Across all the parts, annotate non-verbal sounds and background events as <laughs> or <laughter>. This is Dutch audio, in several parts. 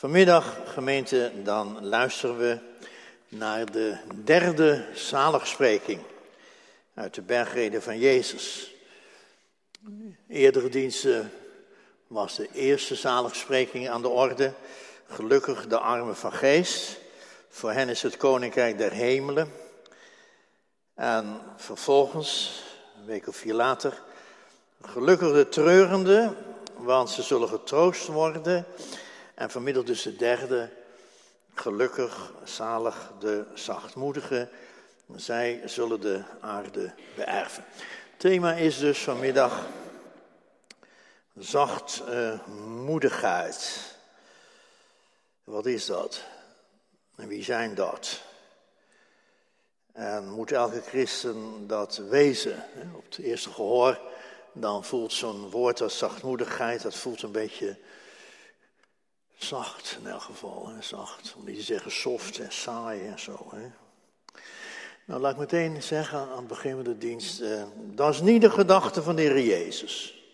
Vanmiddag, gemeente, dan luisteren we naar de derde zaligspreking uit de bergreden van Jezus. Eerdere diensten was de eerste zaligspreking aan de orde. Gelukkig de armen van geest. Voor hen is het koninkrijk der hemelen. En vervolgens, een week of vier later, gelukkig de treurende, want ze zullen getroost worden. En vanmiddag dus de derde, gelukkig, zalig, de zachtmoedige. Zij zullen de aarde beërven. Thema is dus vanmiddag zachtmoedigheid. Wat is dat? En wie zijn dat? En moet elke christen dat wezen? Op het eerste gehoor, dan voelt zo'n woord als zachtmoedigheid, dat voelt een beetje Zacht in elk geval, zacht. Om niet te zeggen soft en saai en zo. Hè? Nou, laat ik meteen zeggen aan het begin van de dienst, eh, dat is niet de gedachte van de Heer Jezus.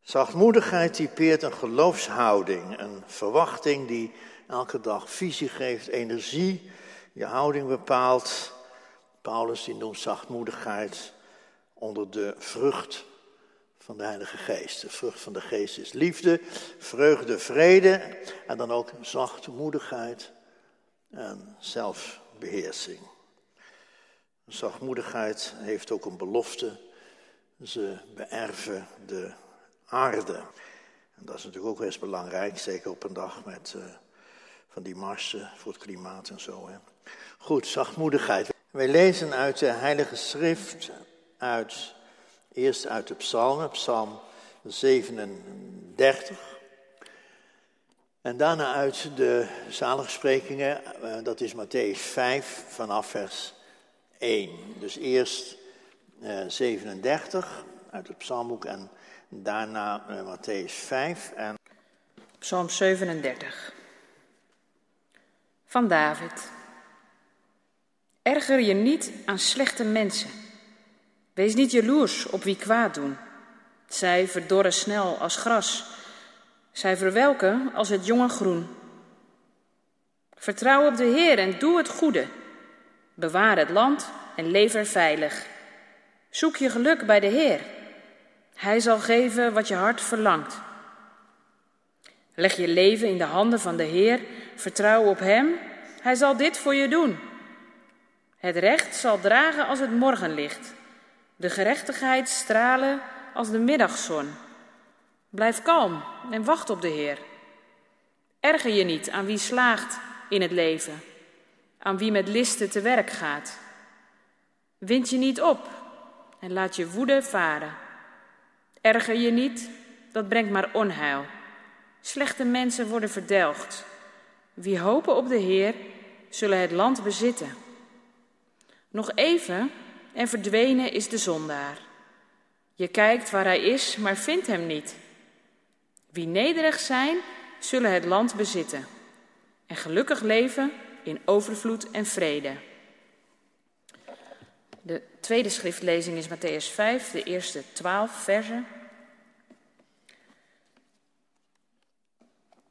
Zachtmoedigheid typeert een geloofshouding, een verwachting die elke dag visie geeft, energie, je houding bepaalt. Paulus die noemt zachtmoedigheid onder de vrucht van de Heilige Geest. De vrucht van de Geest is liefde, vreugde, vrede en dan ook zachtmoedigheid en zelfbeheersing. Zachtmoedigheid heeft ook een belofte. Ze beërven de aarde. En dat is natuurlijk ook best belangrijk, zeker op een dag met uh, van die marsen voor het klimaat en zo. Hè. Goed, zachtmoedigheid. Wij lezen uit de Heilige Schrift, uit Eerst uit de psalmen, psalm 37. En daarna uit de zaligsprekingen, eh, dat is Matthäus 5 vanaf vers 1. Dus eerst 37 eh, uit het psalmboek en daarna uh, Matthäus 5. En... Psalm 37 van David. Erger je niet aan slechte mensen Wees niet jaloers op wie kwaad doen. Zij verdorren snel als gras. Zij verwelken als het jonge groen. Vertrouw op de Heer en doe het goede. Bewaar het land en leef er veilig. Zoek je geluk bij de Heer. Hij zal geven wat je hart verlangt. Leg je leven in de handen van de Heer. Vertrouw op Hem. Hij zal dit voor je doen. Het recht zal dragen als het morgenlicht de gerechtigheid stralen als de middagzon. Blijf kalm en wacht op de Heer. Erger je niet aan wie slaagt in het leven, aan wie met listen te werk gaat. Wind je niet op en laat je woede varen. Erger je niet, dat brengt maar onheil. Slechte mensen worden verdelgd. Wie hopen op de Heer, zullen het land bezitten. Nog even en verdwenen is de zondaar. Je kijkt waar hij is, maar vindt hem niet. Wie nederig zijn, zullen het land bezitten en gelukkig leven in overvloed en vrede. De tweede schriftlezing is Matthäus 5, de eerste twaalf versen.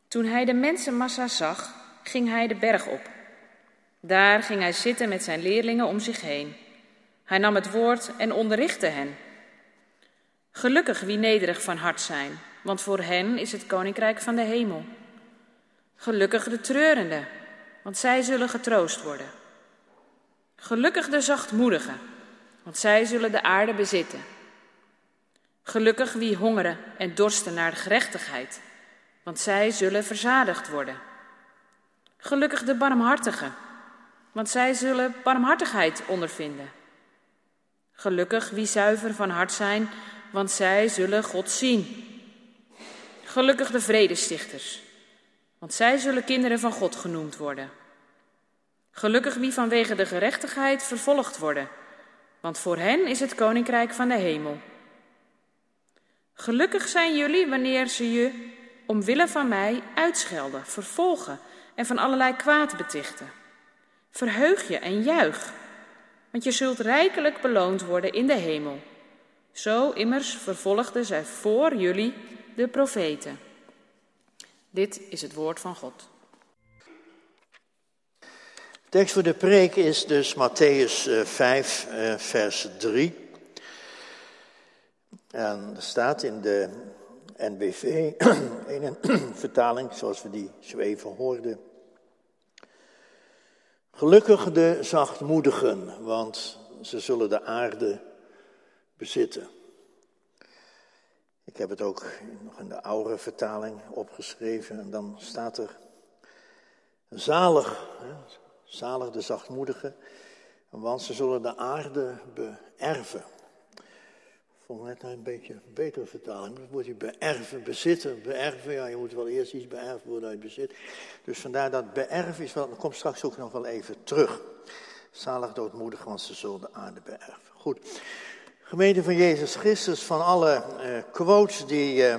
Toen hij de mensenmassa zag, ging hij de berg op. Daar ging hij zitten met zijn leerlingen om zich heen. Hij nam het woord en onderrichtte hen. Gelukkig wie nederig van hart zijn, want voor hen is het koninkrijk van de hemel. Gelukkig de treurenden, want zij zullen getroost worden. Gelukkig de zachtmoedigen, want zij zullen de aarde bezitten. Gelukkig wie hongeren en dorsten naar de gerechtigheid, want zij zullen verzadigd worden. Gelukkig de barmhartigen, want zij zullen barmhartigheid ondervinden. Gelukkig wie zuiver van hart zijn, want zij zullen God zien. Gelukkig de vredestichters, want zij zullen kinderen van God genoemd worden. Gelukkig wie vanwege de gerechtigheid vervolgd worden, want voor hen is het koninkrijk van de hemel. Gelukkig zijn jullie wanneer ze je omwille van mij uitschelden, vervolgen en van allerlei kwaad betichten. Verheug je en juich want je zult rijkelijk beloond worden in de hemel. Zo immers vervolgden zij voor jullie de profeten. Dit is het woord van God. De tekst voor de preek is dus Matthäus 5, eh, vers 3. En er staat in de NBV, <clears throat> een <clears throat> vertaling zoals we die zo even hoorden. Gelukkig de zachtmoedigen, want ze zullen de aarde bezitten. Ik heb het ook nog in de oude vertaling opgeschreven en dan staat er zalig, zalig de zachtmoedigen, want ze zullen de aarde beërven. Vond net een beetje een betere vertaling. Moet je beërven, bezitten, beërven. Ja, je moet wel eerst iets beërven worden uit bezit. Dus vandaar dat beërven is wel, dat komt straks ook nog wel even terug. Zalig doodmoedig, want ze zullen de aarde beërven. Goed. Gemeente van Jezus Christus, van alle uh, quotes die uh,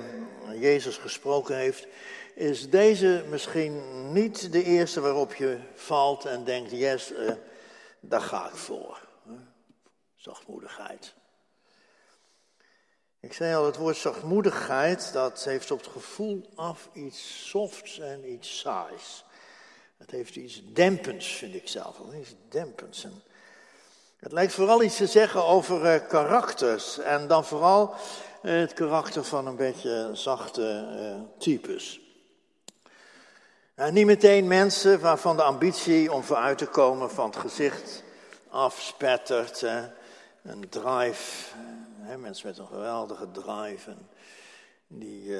Jezus gesproken heeft, is deze misschien niet de eerste waarop je valt en denkt, yes, uh, daar ga ik voor. Zachtmoedigheid. Ik zei al, het woord zachtmoedigheid, dat heeft op het gevoel af iets softs en iets saais. Het heeft iets dempends, vind ik zelf. Iets dempends. En het lijkt vooral iets te zeggen over uh, karakters. En dan vooral uh, het karakter van een beetje zachte uh, types. niet meteen mensen waarvan de ambitie om vooruit te komen van het gezicht afspettert. een drive, mensen met een geweldige drive. En die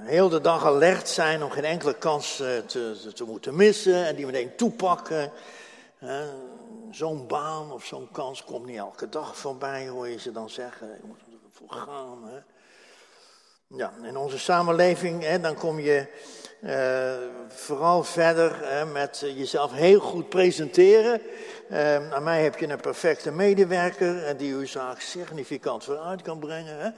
heel de dag alert zijn om geen enkele kans te, te, te moeten missen. En die meteen toepakken zo'n baan of zo'n kans komt niet elke dag voorbij, hoor je ze dan zeggen. Je moet ervoor gaan. Hè. Ja, in onze samenleving, hè, dan kom je uh, vooral verder hè, met jezelf heel goed presenteren. Uh, aan mij heb je een perfecte medewerker en die uw zaak significant vooruit kan brengen. Hè.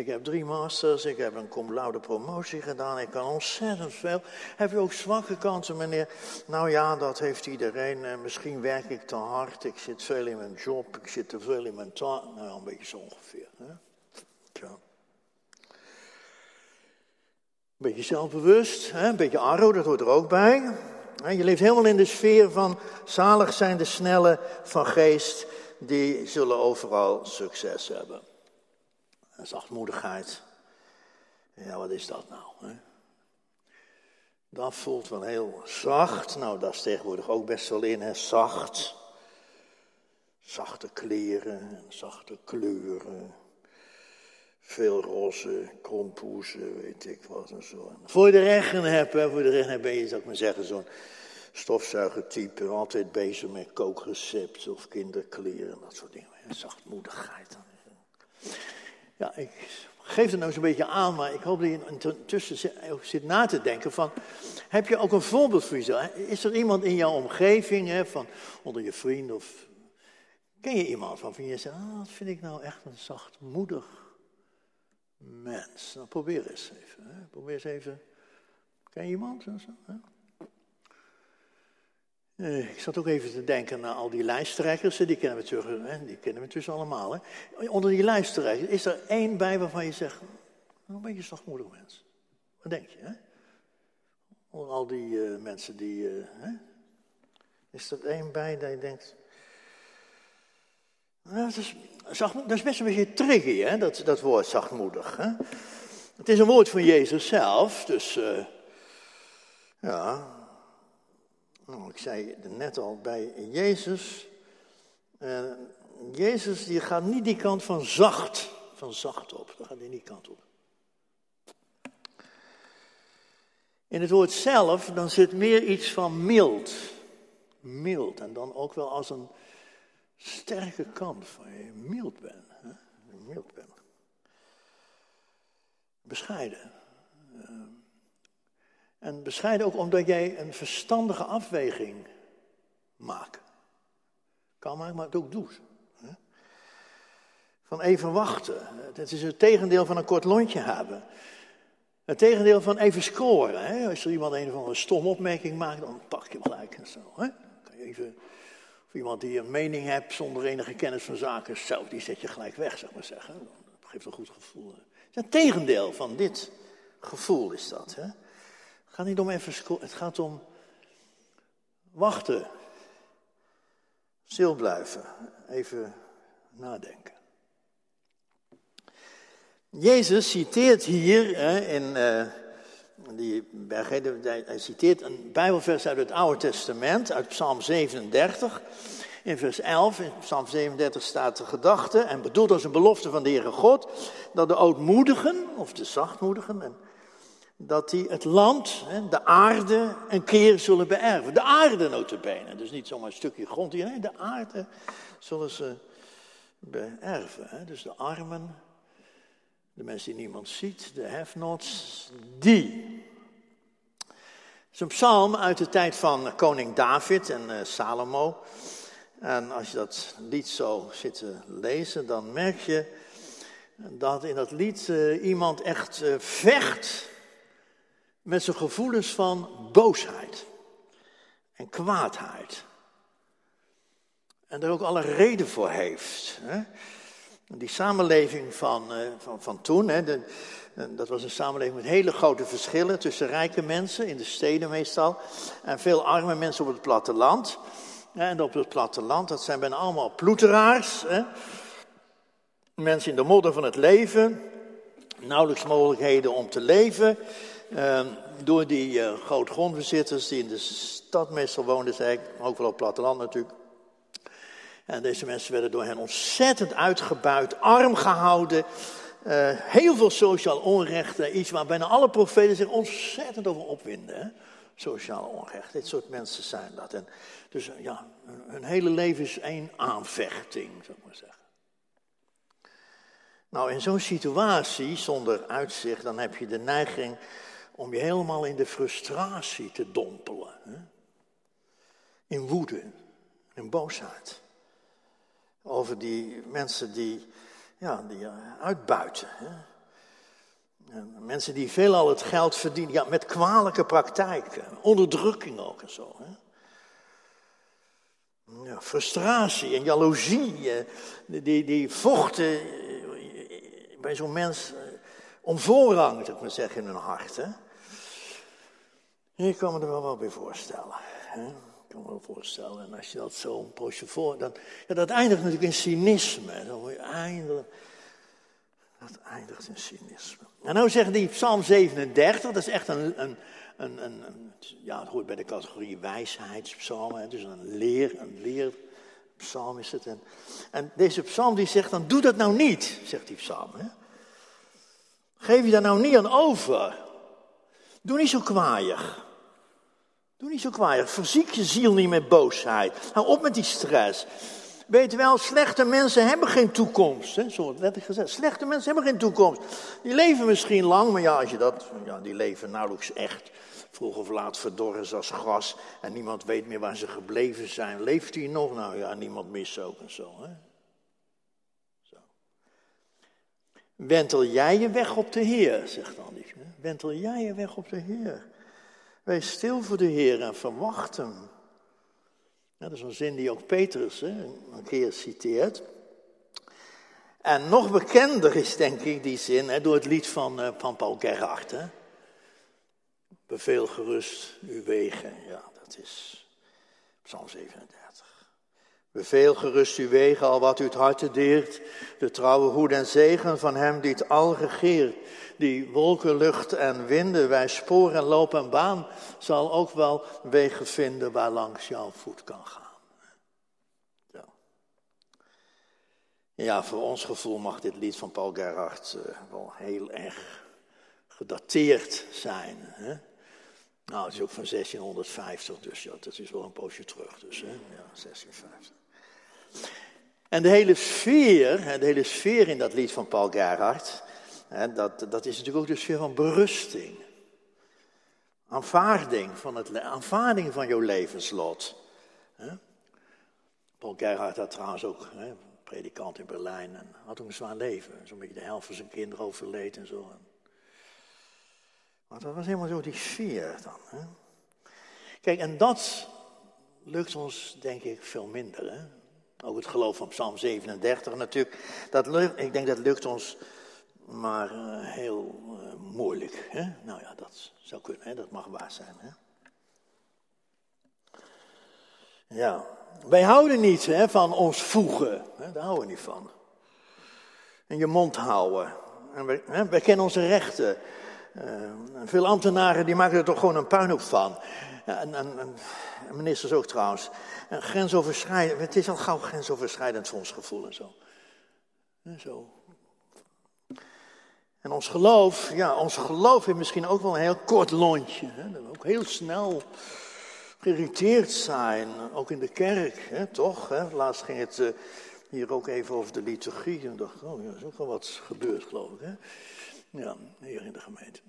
Ik heb drie masters, ik heb een cum laude promotie gedaan, ik kan ontzettend veel. Heb je ook zwakke kanten, meneer? Nou ja, dat heeft iedereen. Uh, misschien werk ik te hard, ik zit veel in mijn job, ik zit te veel in mijn taak. Nou, een beetje zo ongeveer. Hè. Een beetje zelfbewust, hè? een beetje arro, dat hoort er ook bij. Je leeft helemaal in de sfeer van zalig zijn de snelle van geest, die zullen overal succes hebben. En zachtmoedigheid, ja wat is dat nou? Hè? Dat voelt wel heel zacht, nou dat is tegenwoordig ook best wel in, hè? zacht. Zachte kleren, zachte kleuren. Veel roze, krompoezen, weet ik wat en zo. voor de regen heb, voor de regen ben je, zou ik maar zeggen, zo'n stofzuigertype. Altijd bezig met kookrecepten of kinderkleren, dat soort dingen. Zachtmoedigheid. Ja, ik geef het nou zo'n beetje aan, maar ik hoop dat je intussen zit na te denken van... Heb je ook een voorbeeld voor jezelf? Is er iemand in jouw omgeving, hè, van onder je vrienden of... Ken je iemand van je zegt, ah, dat vind ik nou echt een zachtmoedig mens. Nou, probeer eens even. Probeer eens even. Ken je iemand? Hè? Eh, ik zat ook even te denken naar al die lijsttrekkers, die kennen we terug, hè? die kennen we tussen allemaal. Hè? Onder die lijsttrekkers, is er één bij waarvan je zegt, nou, een beetje zachtmoedig mens. Wat denk je? Hè? Onder al die uh, mensen die, uh, hè? is er één bij dat je denkt, dat, is, dat, is, best een beetje tricky, hè? Dat, dat woord zachtmoedig. Hè? Het is een woord van Jezus zelf, dus uh, ja. Nou, ik zei net al bij Jezus. Uh, Jezus die gaat niet die kant van zacht, van zacht op. Daar gaat hij niet kant op. In het woord zelf, dan zit meer iets van mild. Mild. En dan ook wel als een sterke kant van je mild bent. Hè? Mild bent. Bescheiden. Uh, en bescheiden ook omdat jij een verstandige afweging maakt. Kan maken, maar het ook doet. Hè? Van even wachten. Het is het tegendeel van een kort lontje hebben. Het tegendeel van even scoren. Hè? Als er iemand een of andere stom opmerking maakt, dan pak je hem gelijk en zo. Hè? Dan kan je even iemand die een mening hebt zonder enige kennis van zaken, zo, die zet je gelijk weg, zeg maar zeggen. Dat geeft een goed gevoel. Het tegendeel van dit gevoel is dat. Hè? Het gaat niet om even het gaat om wachten. Stil blijven. Even nadenken. Jezus citeert hier hè, in uh, die bergreden, hij citeert een Bijbelvers uit het Oude Testament, uit Psalm 37. In vers 11, in Psalm 37 staat de gedachte, en bedoeld als een belofte van de Heere God, dat de ootmoedigen, of de zachtmoedigen, en dat die het land, de aarde, een keer zullen beërven. De aarde notabene, dus niet zomaar een stukje grond hier, nee, de aarde zullen ze beërven. Dus de armen, de mensen die niemand ziet, de have-nots, die. Het is een psalm uit de tijd van koning David en uh, Salomo. En als je dat lied zo zit te lezen, dan merk je dat in dat lied uh, iemand echt uh, vecht met zijn gevoelens van boosheid en kwaadheid. En er ook alle reden voor heeft. Hè? Die samenleving van, uh, van, van toen, hè, de, dat was een samenleving met hele grote verschillen tussen rijke mensen, in de steden meestal, en veel arme mensen op het platteland. En op het platteland, dat zijn bijna allemaal ploeteraars. Hè? Mensen in de modder van het leven, nauwelijks mogelijkheden om te leven. Uh, door die uh, grootgrondbezitters die in de stad meestal woonden, zei ik, ook wel op het platteland natuurlijk. En deze mensen werden door hen ontzettend uitgebuit, arm gehouden. Uh, heel veel sociaal onrecht, iets waar bijna alle profeten zich ontzettend over opwinden. Sociaal onrecht, dit soort mensen zijn dat. En dus ja, hun hele leven is één aanvechting, zou ik maar zeggen. Nou, in zo'n situatie, zonder uitzicht, dan heb je de neiging om je helemaal in de frustratie te dompelen. Hè? In woede, in boosheid. Over die mensen die, ja, die uitbuiten. Hè? En mensen die veelal het geld verdienen, ja, met kwalijke praktijken, onderdrukking ook en zo. Hè? Ja, frustratie en jaloezie, eh, die, die vochten eh, bij zo'n mens eh, om voorrang, zou ik maar zeggen, in hun hart. Hè? Ik kan me er wel wat bij voorstellen. Hè? Kan me wel voorstellen. En als je dat zo een poosje voor... Dan, ja, dat eindigt natuurlijk in cynisme. Dan. Dat eindigt in cynisme. En nou zeggen die Psalm 37, dat is echt een, een, een, een, ja, het hoort bij de categorie wijsheidspsalm. Het is een leer, een leerpsalm is het. En, en deze psalm die zegt dan, doe dat nou niet, zegt die psalm. Hè? Geef je daar nou niet aan over. Doe niet zo kwaaiig. Doe niet zo kwaaiig. Verziek je ziel niet met boosheid. Hou op met die stress. Weet wel, slechte mensen hebben geen toekomst. Hè? Zo werd ik gezegd. Slechte mensen hebben geen toekomst. Die leven misschien lang, maar ja, als je dat, ja, die leven nauwelijks echt. Vroeg of laat verdorren ze als gras en niemand weet meer waar ze gebleven zijn. Leeft hij nog? Nou ja, niemand mist ook en zo. Hè? zo. Wentel jij je weg op de Heer, zegt dan. Wentel jij je weg op de Heer. Wees stil voor de Heer en verwacht hem. dat is een zin die ook Petrus hè, een keer citeert. En nog bekender is denk ik die zin hè, door het lied van, uh, van Paul Gerhardt. Hè. Beveel gerust uw wegen. Ja, dat is Psalm 37. Beveel gerust uw wegen, al wat u het harte deert. De trouwe hoed en zegen van hem die het al regeert. Die wolken, lucht en winden, wij spoor en loop en baan, zal ook wel wegen vinden waar langs jouw voet kan gaan. Ja, ja voor ons gevoel mag dit lied van Paul Gerhardt uh, wel heel erg gedateerd zijn. Hè? Nou, het is ook van 1650, dus ja, dat is wel een poosje terug. Dus, hè? Ja, 1650. En de hele sfeer, de hele sfeer in dat lied van Paul Gerhardt, dat, dat is natuurlijk ook de sfeer van berusting. Aanvaarding van, het, aanvaarding van jouw levenslot. Paul Gerhardt had trouwens ook, predikant in Berlijn, en had ook een zwaar leven. Zo'n beetje de helft van zijn kinderen overleed en zo. Maar dat was helemaal zo die sfeer dan. Kijk, en dat lukt ons denk ik veel minder. Ook het geloof van Psalm 37 natuurlijk. Dat lukt, ik denk dat lukt ons maar uh, heel uh, moeilijk. Hè? Nou ja, dat zou kunnen, hè? dat mag waar zijn. Hè? Ja, wij houden niet hè, van ons voegen. Hè? Daar houden we niet van. En je mond houden. En wij, hè, kennen onze rechten. Uh, veel ambtenaren die maken er toch gewoon een puinhoop van. En, en, ministers ook trouwens. En grensoverschrijdend, het is al gauw grensoverschrijdend voor ons gevoel en zo. En zo. En ons geloof, ja, ons geloof heeft misschien ook wel een heel kort lontje. Hè? Dat we ook heel snel geïrriteerd zijn, ook in de kerk, hè, toch? Hè? Laatst ging het uh, hier ook even over de liturgie. En dacht, oh ja, is ook wel wat gebeurd, geloof ik. Hè? Ja, hier in de gemeente.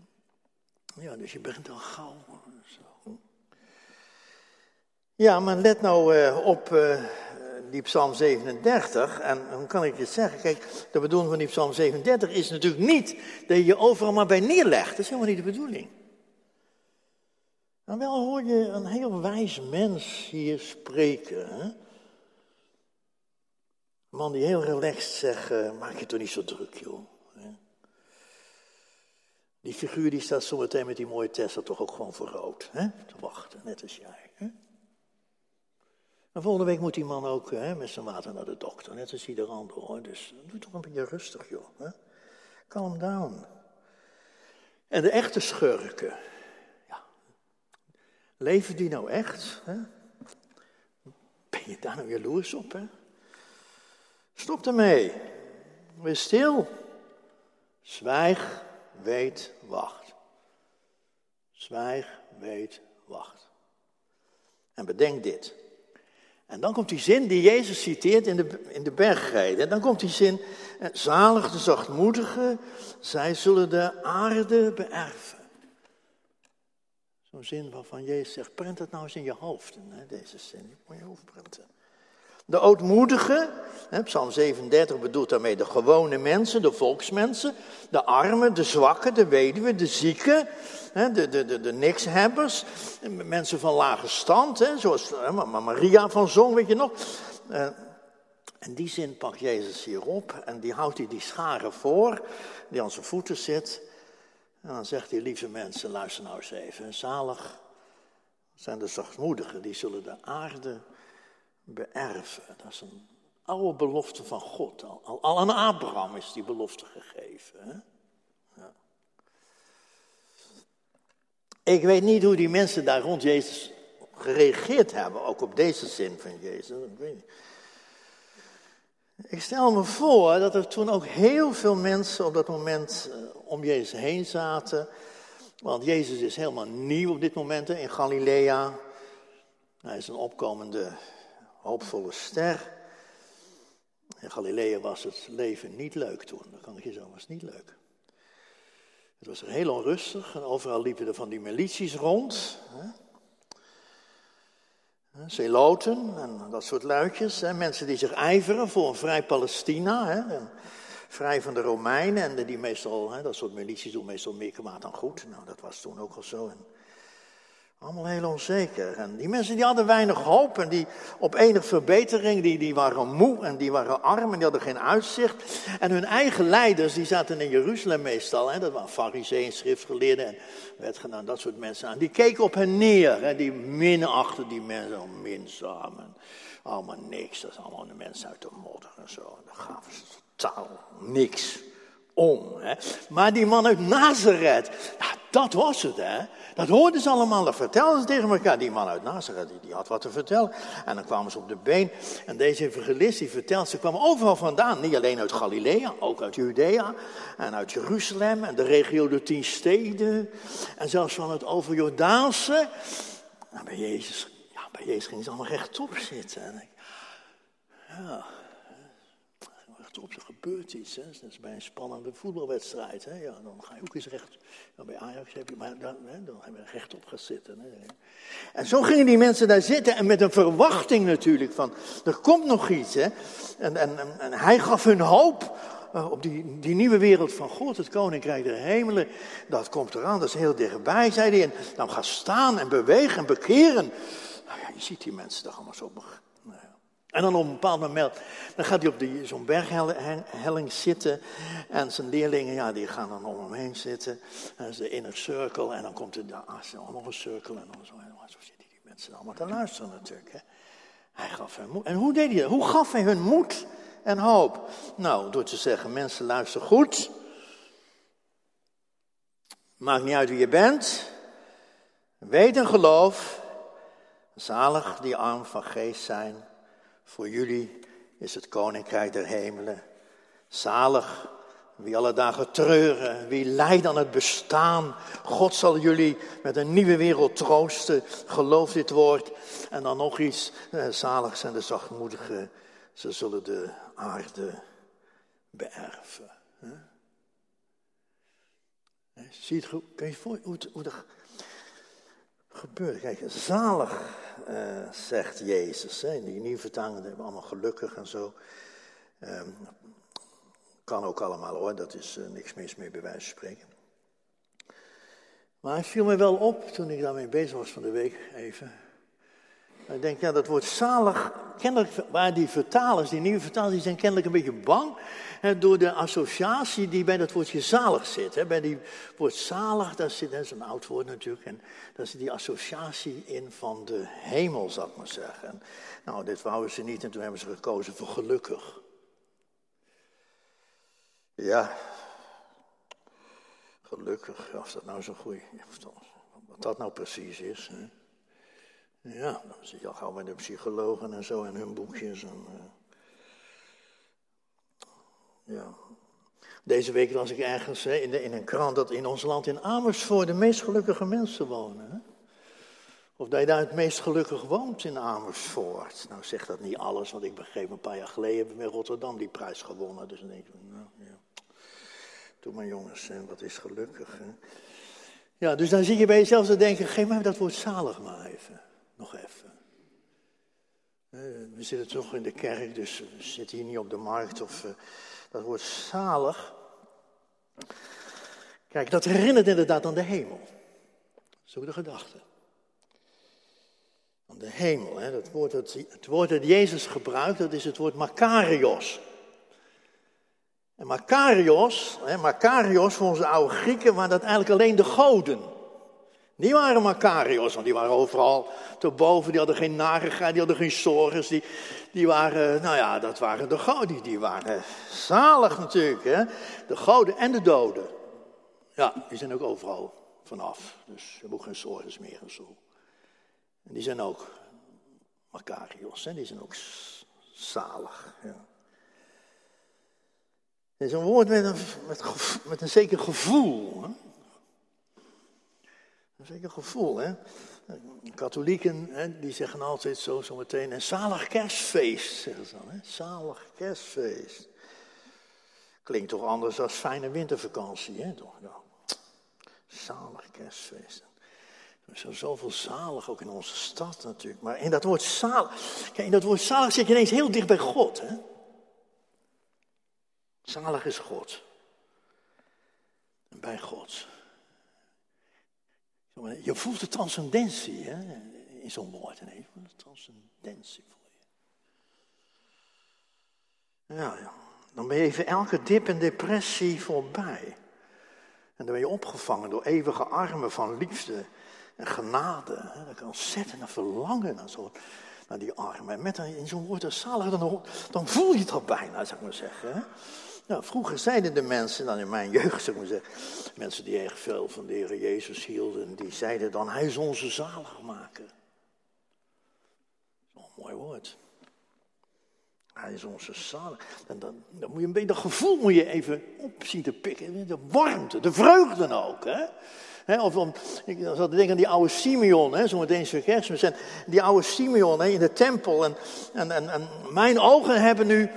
Ja, dus je bent al gauw. Zo. Ja, maar let nou uh, op uh, die Psalm 37. En hoe kan ik je zeggen? Kijk, de bedoeling van die Psalm 37 is natuurlijk niet dat je je overal maar bij neerlegt. Dat is helemaal niet de bedoeling. Maar wel hoor je een heel wijs mens hier spreken. Hè? Een man die heel relaxed zegt, uh, maak je toch niet zo druk joh. Die figuur die staat zometeen met die mooie Tesla toch ook gewoon voor rood. Hè? Te wachten, net als jij. En volgende week moet die man ook hè, met zijn water naar de dokter. Net als ieder ander hoor. Dus doe toch een beetje rustig joh. Hè? Calm down. En de echte schurken. Ja. Leven die nou echt? Hè? Ben je daar nou jaloers op? Hè? Stop ermee. Wees stil. Zwijg weet, wacht. Zwijg, weet, wacht. En bedenk dit. En dan komt die zin die Jezus citeert in de, in de. En dan komt die zin, eh, zalig de zachtmoedigen, zij zullen de aarde beërven. Zo'n zin waarvan Jezus zegt, prent het nou eens in je hoofd, hè, deze zin. Die moet je hoofd printen. De ootmoedigen, Psalm 37 bedoelt daarmee de gewone mensen, de volksmensen, de armen, de zwakken, de weduwen, de zieken, de, de, de, de nikshebbers, mensen van lage stand, zoals Maria van Zong, weet je nog. Eh, en die zin pakt Jezus hier op en die houdt hij die scharen voor, die aan zijn voeten zit. En dan zegt hij, lieve mensen, luister nou eens even, zalig zijn de zachtmoedigen, die zullen de aarde beërven. Dat is een oude belofte van God. Al, al aan Abraham is die belofte gegeven. Hè? Ja. Ik weet niet hoe die mensen daar rond Jezus gereageerd hebben, ook op deze zin van Jezus. Ik, weet niet. ik stel me voor dat er toen ook heel veel mensen op dat moment eh, om Jezus heen zaten. Want Jezus is helemaal nieuw op dit moment in Galilea. Hij is een opkomende hoopvolle ster. In Galilea was het leven niet leuk toen, dat kan ik je zo, was niet leuk. Het was heel onrustig en overal liepen er van die milities rond. Hè. Zeloten en dat soort luidjes. Hè. Mensen die zich ijveren voor een vrij Palestina. Hè. vrij van de Romeinen. En die meestal, hè, dat soort milities doen meestal meer kwaad dan goed. Nou, dat was toen ook al zo. Allemaal heel onzeker. En die mensen die hadden weinig hoop en die op enige verbetering, die, die waren moe en die waren arm en die hadden geen uitzicht. En hun eigen leiders, die zaten in Jeruzalem meestal, hè, dat waren fariseeën, schriftgeleerden en wetgenomen, dat soort mensen aan. Die keken op hen neer, hè, die minachten die mensen, al minzaam en allemaal niks. Dat zijn allemaal de mensen uit de modder en zo. En daar gaven ze totaal niks om. Hè. Maar die man uit Nazareth, dat was het, hè. Dat hoorden ze allemaal, dat vertelden ze tegen elkaar. Die man uit Nazareth, die, had wat te vertellen. En dan kwamen ze op de been. En deze evangelist, die vertelt, ze kwamen overal vandaan. Niet alleen uit Galilea, ook uit Judea. En uit Jeruzalem en de regio de tien steden. En zelfs van het overjordaanse. Nou, bij Jezus, ja, bij Jezus gingen ze allemaal rechtop zitten. En ja, op, er gebeurt iets. Hè. Dat is bij een spannende voetbalwedstrijd. Hè. Ja, dan ga je ook eens recht. bij Ajax heb je, maar dan, hè, dan heb je rechtop gaan zitten. Hè. En zo gingen die mensen daar zitten en met een verwachting natuurlijk van, er komt nog iets. Hè. En, en, en hij gaf hun hoop uh, op die, die nieuwe wereld van God, het koninkrijk der hemelen. Dat komt eraan, dat is heel dichtbij, zei hij. En dan ga staan en bewegen en bekeren. Nou ja, je ziet die mensen toch allemaal zo. Nou ja. En dan op een bepaald moment, dan gaat hij op zo'n berghelling zitten. En zijn leerlingen, ja, die gaan dan om hem heen zitten. Dat is de inner circle. En dan komt er daar nog een cirkel. En dan zo, en zo zitten die mensen allemaal te luisteren natuurlijk. Hè. Hij gaf hen moed. En hoe deed hij dat? Hoe gaf hij hun moed en hoop? Nou, door te zeggen, mensen luister goed. Maakt niet uit wie je bent. Weet en geloof. Zalig die arm van geest zijn voor jullie is het koninkrijk der hemelen. Zalig wie alle dagen treuren, wie lijdt aan het bestaan. God zal jullie met een nieuwe wereld troosten. Geloof dit woord. En dan nog iets. Eh, zalig zijn de zachtmoedigen. Ze zullen de aarde beërven. Zie je het, kun je voor, hoe, hoe dat gebeurt? Kijk, zalig uh, zegt Jezus. Hè. In die nieuwe vertalingen hebben allemaal gelukkig en zo. Um, kan ook allemaal hoor, dat is uh, niks mis mee bij wijze van spreken. Maar het viel me wel op toen ik daarmee bezig was van de week even. Ik denk, ja, dat woord zalig, kennelijk waar die vertalers, die nieuwe vertalers, die zijn kennelijk een beetje bang hè, door de associatie die bij dat woordje zalig zit. Hè. Bij die woord zalig, zit, dat is een oud woord natuurlijk, en daar zit die associatie in van de hemel, zal ik maar zeggen. nou, dit wouden ze niet en toen hebben ze gekozen voor gelukkig. Ja, gelukkig, of dat nou zo goed, wat dat nou precies is. Hè. Ja, dan zit je al gauw met de psychologen en zo en hun boekjes. En, uh, ja. Deze week las ik ergens hè, in, de, in, een krant dat in ons land in Amersfoort de meest gelukkige mensen wonen. Of dat je daar het meest gelukkig woont in Amersfoort. Nou zegt dat niet alles, want ik begreep een paar jaar geleden hebben we in Rotterdam die prijs gewonnen. Dus dan denk ik, nou ja, doe maar jongens, hè, wat is gelukkig. Hè? Ja, dus dan zie je bij jezelf te denken, geef mij dat woord zalig maar even nog even. We zitten toch in de kerk, dus we zitten hier niet op de markt of uh, dat wordt zalig. Kijk, dat herinnert inderdaad aan de hemel. Zo de gedachte. Aan de hemel, hè? Dat woord, het, het woord dat Jezus gebruikt, dat is het woord Makarios. En Makarios, hè, Makarios voor onze oude Grieken, waren dat eigenlijk alleen de goden. Die waren Macarios, want die waren overal te boven. Die hadden geen narigheid, die hadden geen zorgen. Die, die waren, nou ja, dat waren de goden. Die waren zalig natuurlijk, hè. De goden en de doden. Ja, die zijn ook overal vanaf. Dus je ook geen zorgen meer en zo. En die zijn ook Macarios, hè. Die zijn ook zalig, ja. Het is een woord met een, met, met een zeker gevoel. Hè? Is zeker gevoel, hè. Katholieken, hè, die zeggen altijd zo, zo meteen, een zalig kerstfeest, zeggen ze dan, hè. Zalig kerstfeest. Klinkt toch anders dan fijne wintervakantie, hè, toch? Ja. Zalig kerstfeest. Er is zoveel zalig, ook in onze stad natuurlijk. Maar in dat woord zalig, kijk, in dat woord zalig zit je ineens heel dicht bij God, hè. Zalig is God. En bij God. Je voelt de transcendentie hè, in zo'n woord. Nee, je de transcendentie voor je. Ja, ja, dan ben je even elke dip en depressie voorbij. En dan ben je opgevangen door eeuwige armen van liefde en genade. Dat kan ontzettend verlangen naar, zo, naar die armen. En met in zo'n woord als zalig, dan, dan voel je het al bijna, zou ik maar zeggen. Hè. Nou, vroeger zeiden de mensen, dan in mijn <laughs> jeugd, mensen die erg veel van de Heer Jezus hielden, die zeiden dan, hij is onze zaligmaker. Een mooi woord. Hij is onze zalig. Dan, dan, dan, moet je een beetje, dat gevoel moet je even op te pikken. De warmte, de vreugde ook. Hè? of om, ik zat te denken aan die oude Simeon, zo meteen zijn kerstmis. die oude Simeon in de tempel. En, en, en, en mijn ogen hebben nu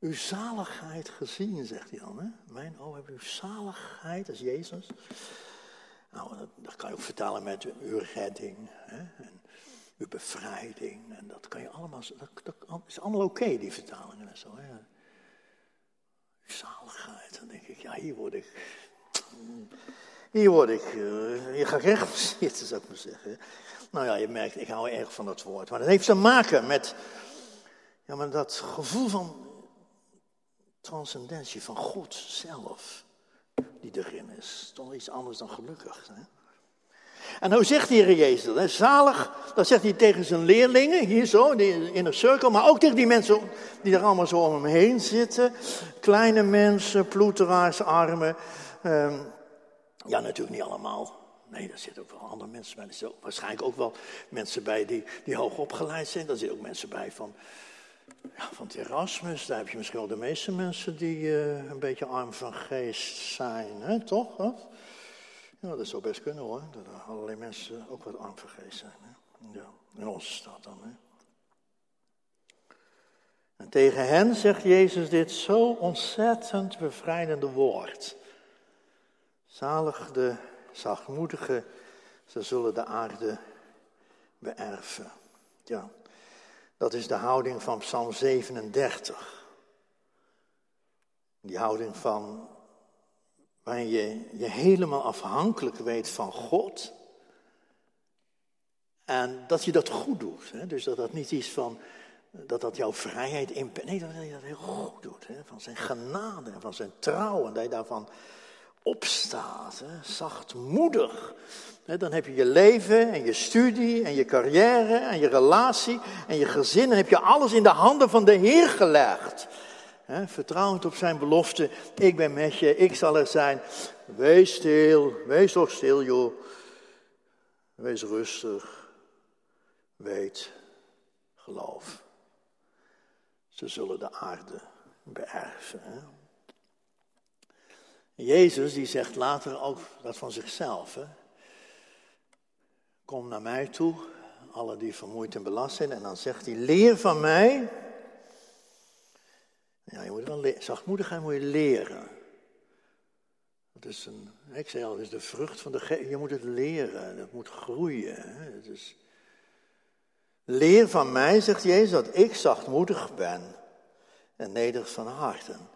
uw zaligheid gezien, zegt hij dan. Hè? Mijn ogen hebben uw zaligheid, is Jezus. Nou, dat, dat, kan je ook vertalen met uw redding hè? en uw bevrijding. En dat kan je allemaal, dat, dat is allemaal oké, die vertalingen en zo. Hè? Uw zaligheid, dan denk ik, ja, hier word ik... Hier word ik, uh, hier ga ik recht <laughs> zitten, zou ik maar zeggen. Nou ja, je merkt, ik hou erg van dat woord. Maar dat heeft te maken met ja, maar dat gevoel van transcendentie, van God zelf, die erin is. Toch iets anders dan gelukkig. Hè? En hoe zegt de Heer Jezus dat? Zalig, dat zegt hij tegen zijn leerlingen, hier zo, in een cirkel, maar ook tegen die mensen die er allemaal zo om hem heen zitten. Kleine mensen, ploeteraars, armen. Ehm, ja, natuurlijk niet allemaal. Nee, daar zitten ook wel andere mensen bij. Er zitten waarschijnlijk ook wel mensen bij die, die hoog opgeleid zijn. Daar zitten ook mensen bij van, ja, van het Erasmus. Daar heb je misschien wel de meeste mensen die uh, een beetje arm van geest zijn. Hè? Toch? Ja, dat zou best kunnen hoor. Dat er allerlei mensen ook wat arm van geest zijn. Hè? Ja, in onze stad dan. Hè? En tegen hen zegt Jezus dit zo ontzettend bevrijdende woord. Zalig de zachtmoedigen, ze zullen de aarde beërven. Ja, dat is de houding van Psalm 37. Die houding van waarin je je helemaal afhankelijk weet van God. En dat je dat goed doet. Hè? Dus dat dat niet is van, dat dat jouw vrijheid in. Nee, dat je dat heel goed doet. Hè? Van zijn genade en van zijn trouw. En dat je daarvan opstaat, hè, zachtmoedig. dan heb je je leven en je studie en je carrière en je relatie en je gezin. En heb je alles in de handen van de Heer gelegd. vertrouwend op zijn belofte. Ik ben met je, ik zal er zijn. Wees stil, wees toch stil joh. Wees rustig. Weet, geloof. Ze zullen de aarde beërven. Jezus die zegt later ook dat van zichzelf. Kom naar mij toe, alle die vermoeid en belast zijn. En dan zegt hij, leer van mij. Ja, je moet wel le- zachtmoedigheid moet je leren. Dat is een, ik zei al, dat is de vrucht van de geest. Je moet het leren, dat moet groeien. Hè? Het is, leer van mij, zegt Jezus, dat ik zachtmoedig ben en nederig van hart. En,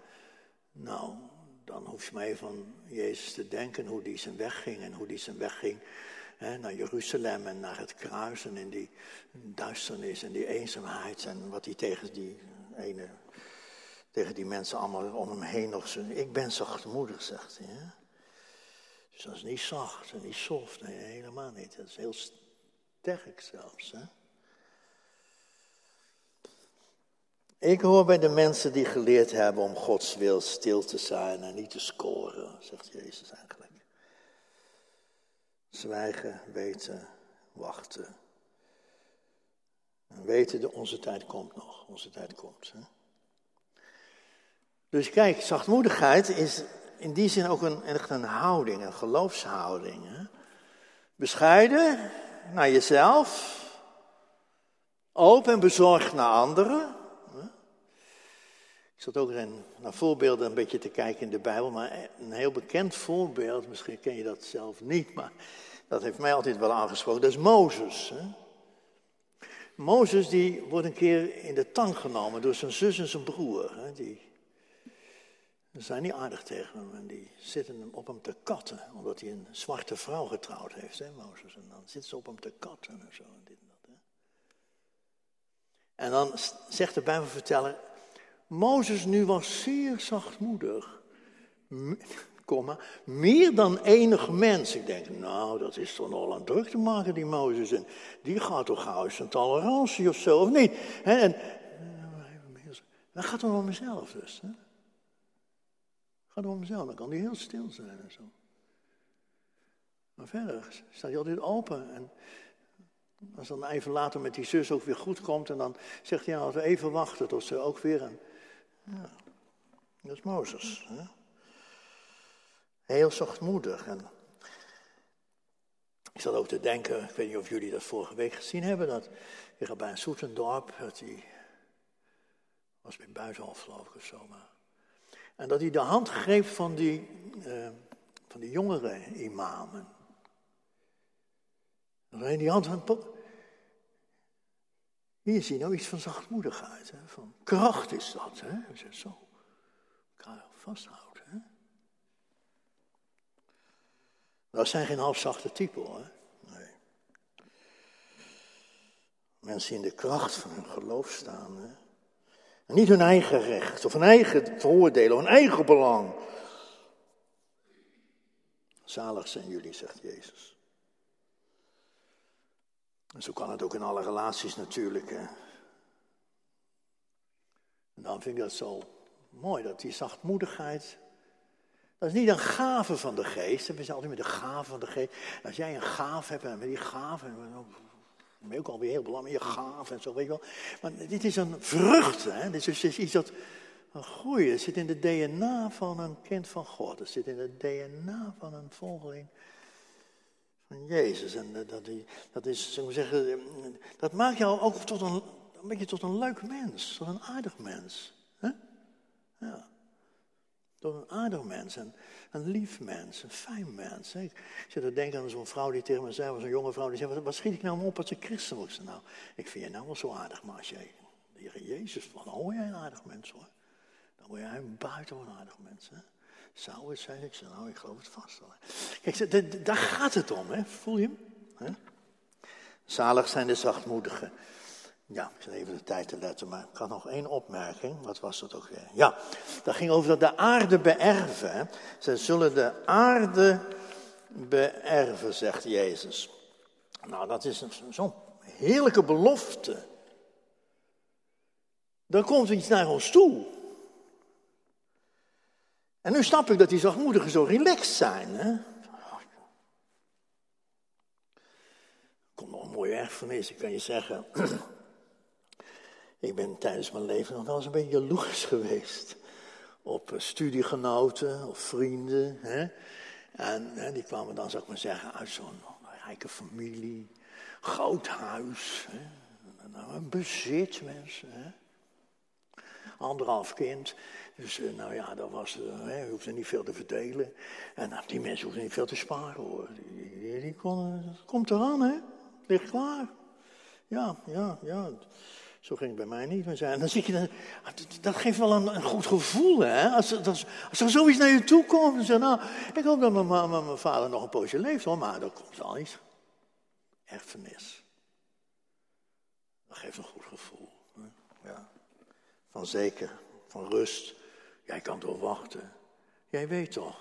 nou, dan hoef je even van Jezus te denken, hoe die zijn weg ging en hoe die zijn weg ging hè, naar Jeruzalem en naar het kruis en in die duisternis en die eenzaamheid en wat hij tegen die ene, tegen die mensen allemaal om hem heen nog zei. Ik ben zachtmoedig, zegt hij. Hè? Dus dat is niet zacht en niet soft, nee, helemaal niet. Dat is heel sterk zelfs. Hè? Ik hoor bij de mensen die geleerd hebben om Gods wil stil te zijn en niet te scoren, zegt Jezus eigenlijk. Zwijgen, weten, wachten. En weten dat onze tijd komt nog, onze tijd komt. Hè? Dus kijk, zachtmoedigheid is in die zin ook een, echt een houding, een geloofshouding. Hè? Bescheiden naar jezelf, open en bezorgd naar anderen. Ik zat ook naar voorbeelden een beetje te kijken in de Bijbel, maar een heel bekend voorbeeld, misschien ken je dat zelf niet, maar dat heeft mij altijd wel aangesproken, dat is Mozes. Hè? Mozes die wordt een keer in de tang genomen door zijn zus en zijn broer. Hè? Die zijn niet aardig tegen hem en die zitten hem op hem te katten, omdat hij een zwarte vrouw getrouwd heeft, hè, Mozes. En dan zitten ze op hem te katten en zo. En, dit en, dat, hè? en dan zegt de Bijbelverteller, Mozes nu was zeer zachtmoedig. Komma, meer dan enig mens. Ik denk, nou, dat is toch nogal aan druk te maken, die Mozes. En die gaat toch gauw zijn tolerantie of zo, of niet? En, dat gaat om mezelf dus. Hè? Gaat om mezelf, dan kan die heel stil zijn en zo. Maar verder staat hij altijd open. En als dan even later met die zus ook weer goed komt, en dan zegt hij, nou, even wachten tot ze ook weer... Een, ja, dat is Mozes. Hè? Heel zachtmoedig. En ik zat ook te denken, ik weet niet of jullie dat vorige week gezien hebben, dat bij een Soetendorp, dat hij, was bij Buitenhof geloof ik of zo, maar, en dat hij de hand greep van die, uh, van die jongere imamen. En die hand van, hier zie je nou iets van zachtmoedigheid, hè? van kracht is dat, hè? Als je zo elkaar vasthoudt. Hè? Dat zijn geen halfzachte typen hoor. Nee. Mensen in de kracht van hun geloof staan. Hè? En niet hun eigen recht of hun eigen voordelen of hun eigen belang. Zalig zijn jullie, zegt Jezus. En zo kan het ook in alle relaties natuurlijk. En dan vind ik dat zo mooi, dat die zachtmoedigheid. Dat is niet een gave van de geest. We zijn altijd met de gave van de geest. Als jij een gave hebt, en met die gave. Dan ben je ook alweer heel belangrijk, je gave en zo, weet je wel. Maar dit is een vrucht, hè. Dit is, is iets dat groeit. Het zit in de DNA van een kind van God. Het zit in het DNA van een volgeling Jezus. En dat, dat is, zullen we zeggen, dat maakt jou ook tot een, een beetje tot een leuk mens, tot een aardig mens. hè? Ja. Tot een aardig mens, een, een lief mens, een fijn mens. Ik zit te denken aan zo'n vrouw die tegen me zei, zo'n jonge vrouw, die zei, wat, schiet ik nou op als ik christen word? Nou, ik vind je nou wel zo aardig, maar als jij Jezus, dan hoor jij een aardig mens hoor. Dan word jij een buitengewoon aardig mens. Hè? Zou het zijn? Ik zei, nou, ik geloof het vast wel. Kijk, daar gaat het om, voel je hem? Zalig zijn de zachtmoedigen. Ja, ik zit even de tijd te letten, maar ik had nog één opmerking. Wat was dat ook weer? Ja, dat ging over dat de aarde beërven. Ze zullen de aarde beërven, zegt Jezus. Nou, dat is zo'n heerlijke belofte. Dan komt iets naar ons toe. En nu snap ik dat die zachtmoedigen zo relaxed zijn. Hè? Komt nog een mooie erfenis, ik kan je zeggen. <clears throat> ik ben tijdens mijn leven nog wel eens een beetje jaloers geweest. Op eh, studiegenoten of vrienden. Hè? En hè, die kwamen dan, zou ik maar zeggen, uit zo'n rijke familie. Groot huis. Hè? Een bezit, mensen. Hè? Anderhalf kind. Dus uh, nou ja, dat was, uh, je hoefde niet veel te verdelen. En nou, die mensen hoefden niet veel te sparen hoor. Die, die, die komt eraan hè, ligt klaar. Ja, ja, ja. Zo ging het bij mij niet. Maar dan zie je, dan, dat geeft wel een, goed gevoel, hè? Als, als, er zoiets naar je toe komt, dan zeg nou, ik hoop dat mijn, mijn, vader nog een poosje leeft, hoor, maar dat komt wel iets. Erfenis. Dat geeft een goed gevoel. Ja. Van zeker, van rust. Jij kan toch wachten. Jij weet toch.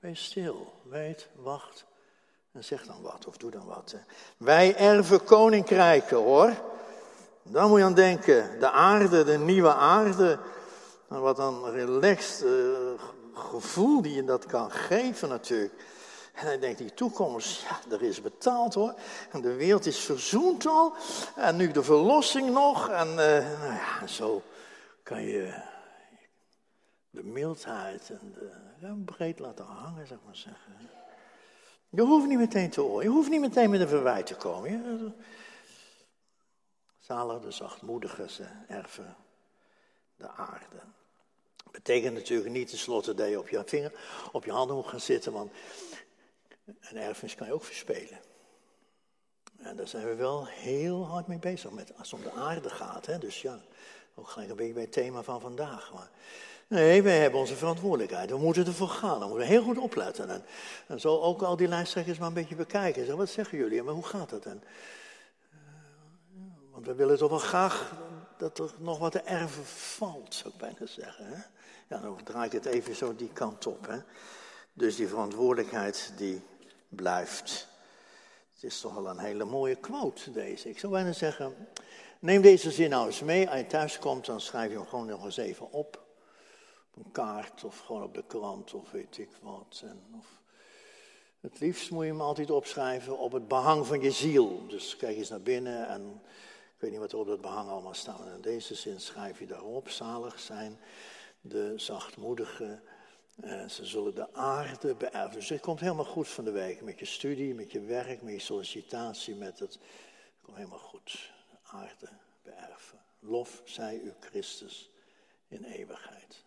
Wees stil. Weet, wacht. En zeg dan wat of doe dan wat. Wij erven koninkrijken hoor. Dan moet je aan denken. De aarde, de nieuwe aarde. Wat een relaxed uh, gevoel die je dat kan geven natuurlijk. En hij denkt, die toekomst, ja, er is betaald hoor. En de wereld is verzoend al. En nu de verlossing nog. En uh, nou ja, zo kan je de mildheid en de, ja, breed laten hangen, zeg maar zeggen. Je hoeft niet meteen te oordelen, je hoeft niet meteen met een verwijt te komen. Je, zalig de zachtmoedigen, ze erven de aarde. Betekent natuurlijk niet tenslotte dat je op je vinger, op je handen moet gaan zitten, want een erfenis kan je ook verspelen. En daar zijn we wel heel hard mee bezig, met, als het om de aarde gaat. Hè? Dus ja, ook gelijk een beetje bij het thema van vandaag. Maar Nee, wij hebben onze verantwoordelijkheid. We moeten ervoor gaan. We moeten heel goed opletten. En, en zo ook al die lijsttrekkers maar een beetje bekijken. Zeg, wat zeggen jullie? Maar hoe gaat het? En, uh, want we willen toch wel graag dat er nog wat te erven valt, zou ik bijna zeggen. Hè? Ja, dan draai ik het even zo die kant op. Hè? Dus die verantwoordelijkheid die blijft. Het is toch wel een hele mooie quote deze. Ik zou bijna zeggen, neem deze zin nou eens mee. Als je thuis komt, dan schrijf je hem gewoon nog eens even op een kaart of gewoon op de krant of weet ik wat. En of, het liefst moet je hem altijd opschrijven op het behang van je ziel. Dus kijk eens naar binnen en ik weet niet wat er op dat behang allemaal staat. En in deze zin schrijf je daarop, zalig zijn de zachtmoedigen. Eh, ze zullen de aarde beërven. Dus het komt helemaal goed van de week. Met je studie, met je werk, met je sollicitatie, met het. Het komt helemaal goed. De aarde beërven. Lof zij u Christus in eeuwigheid.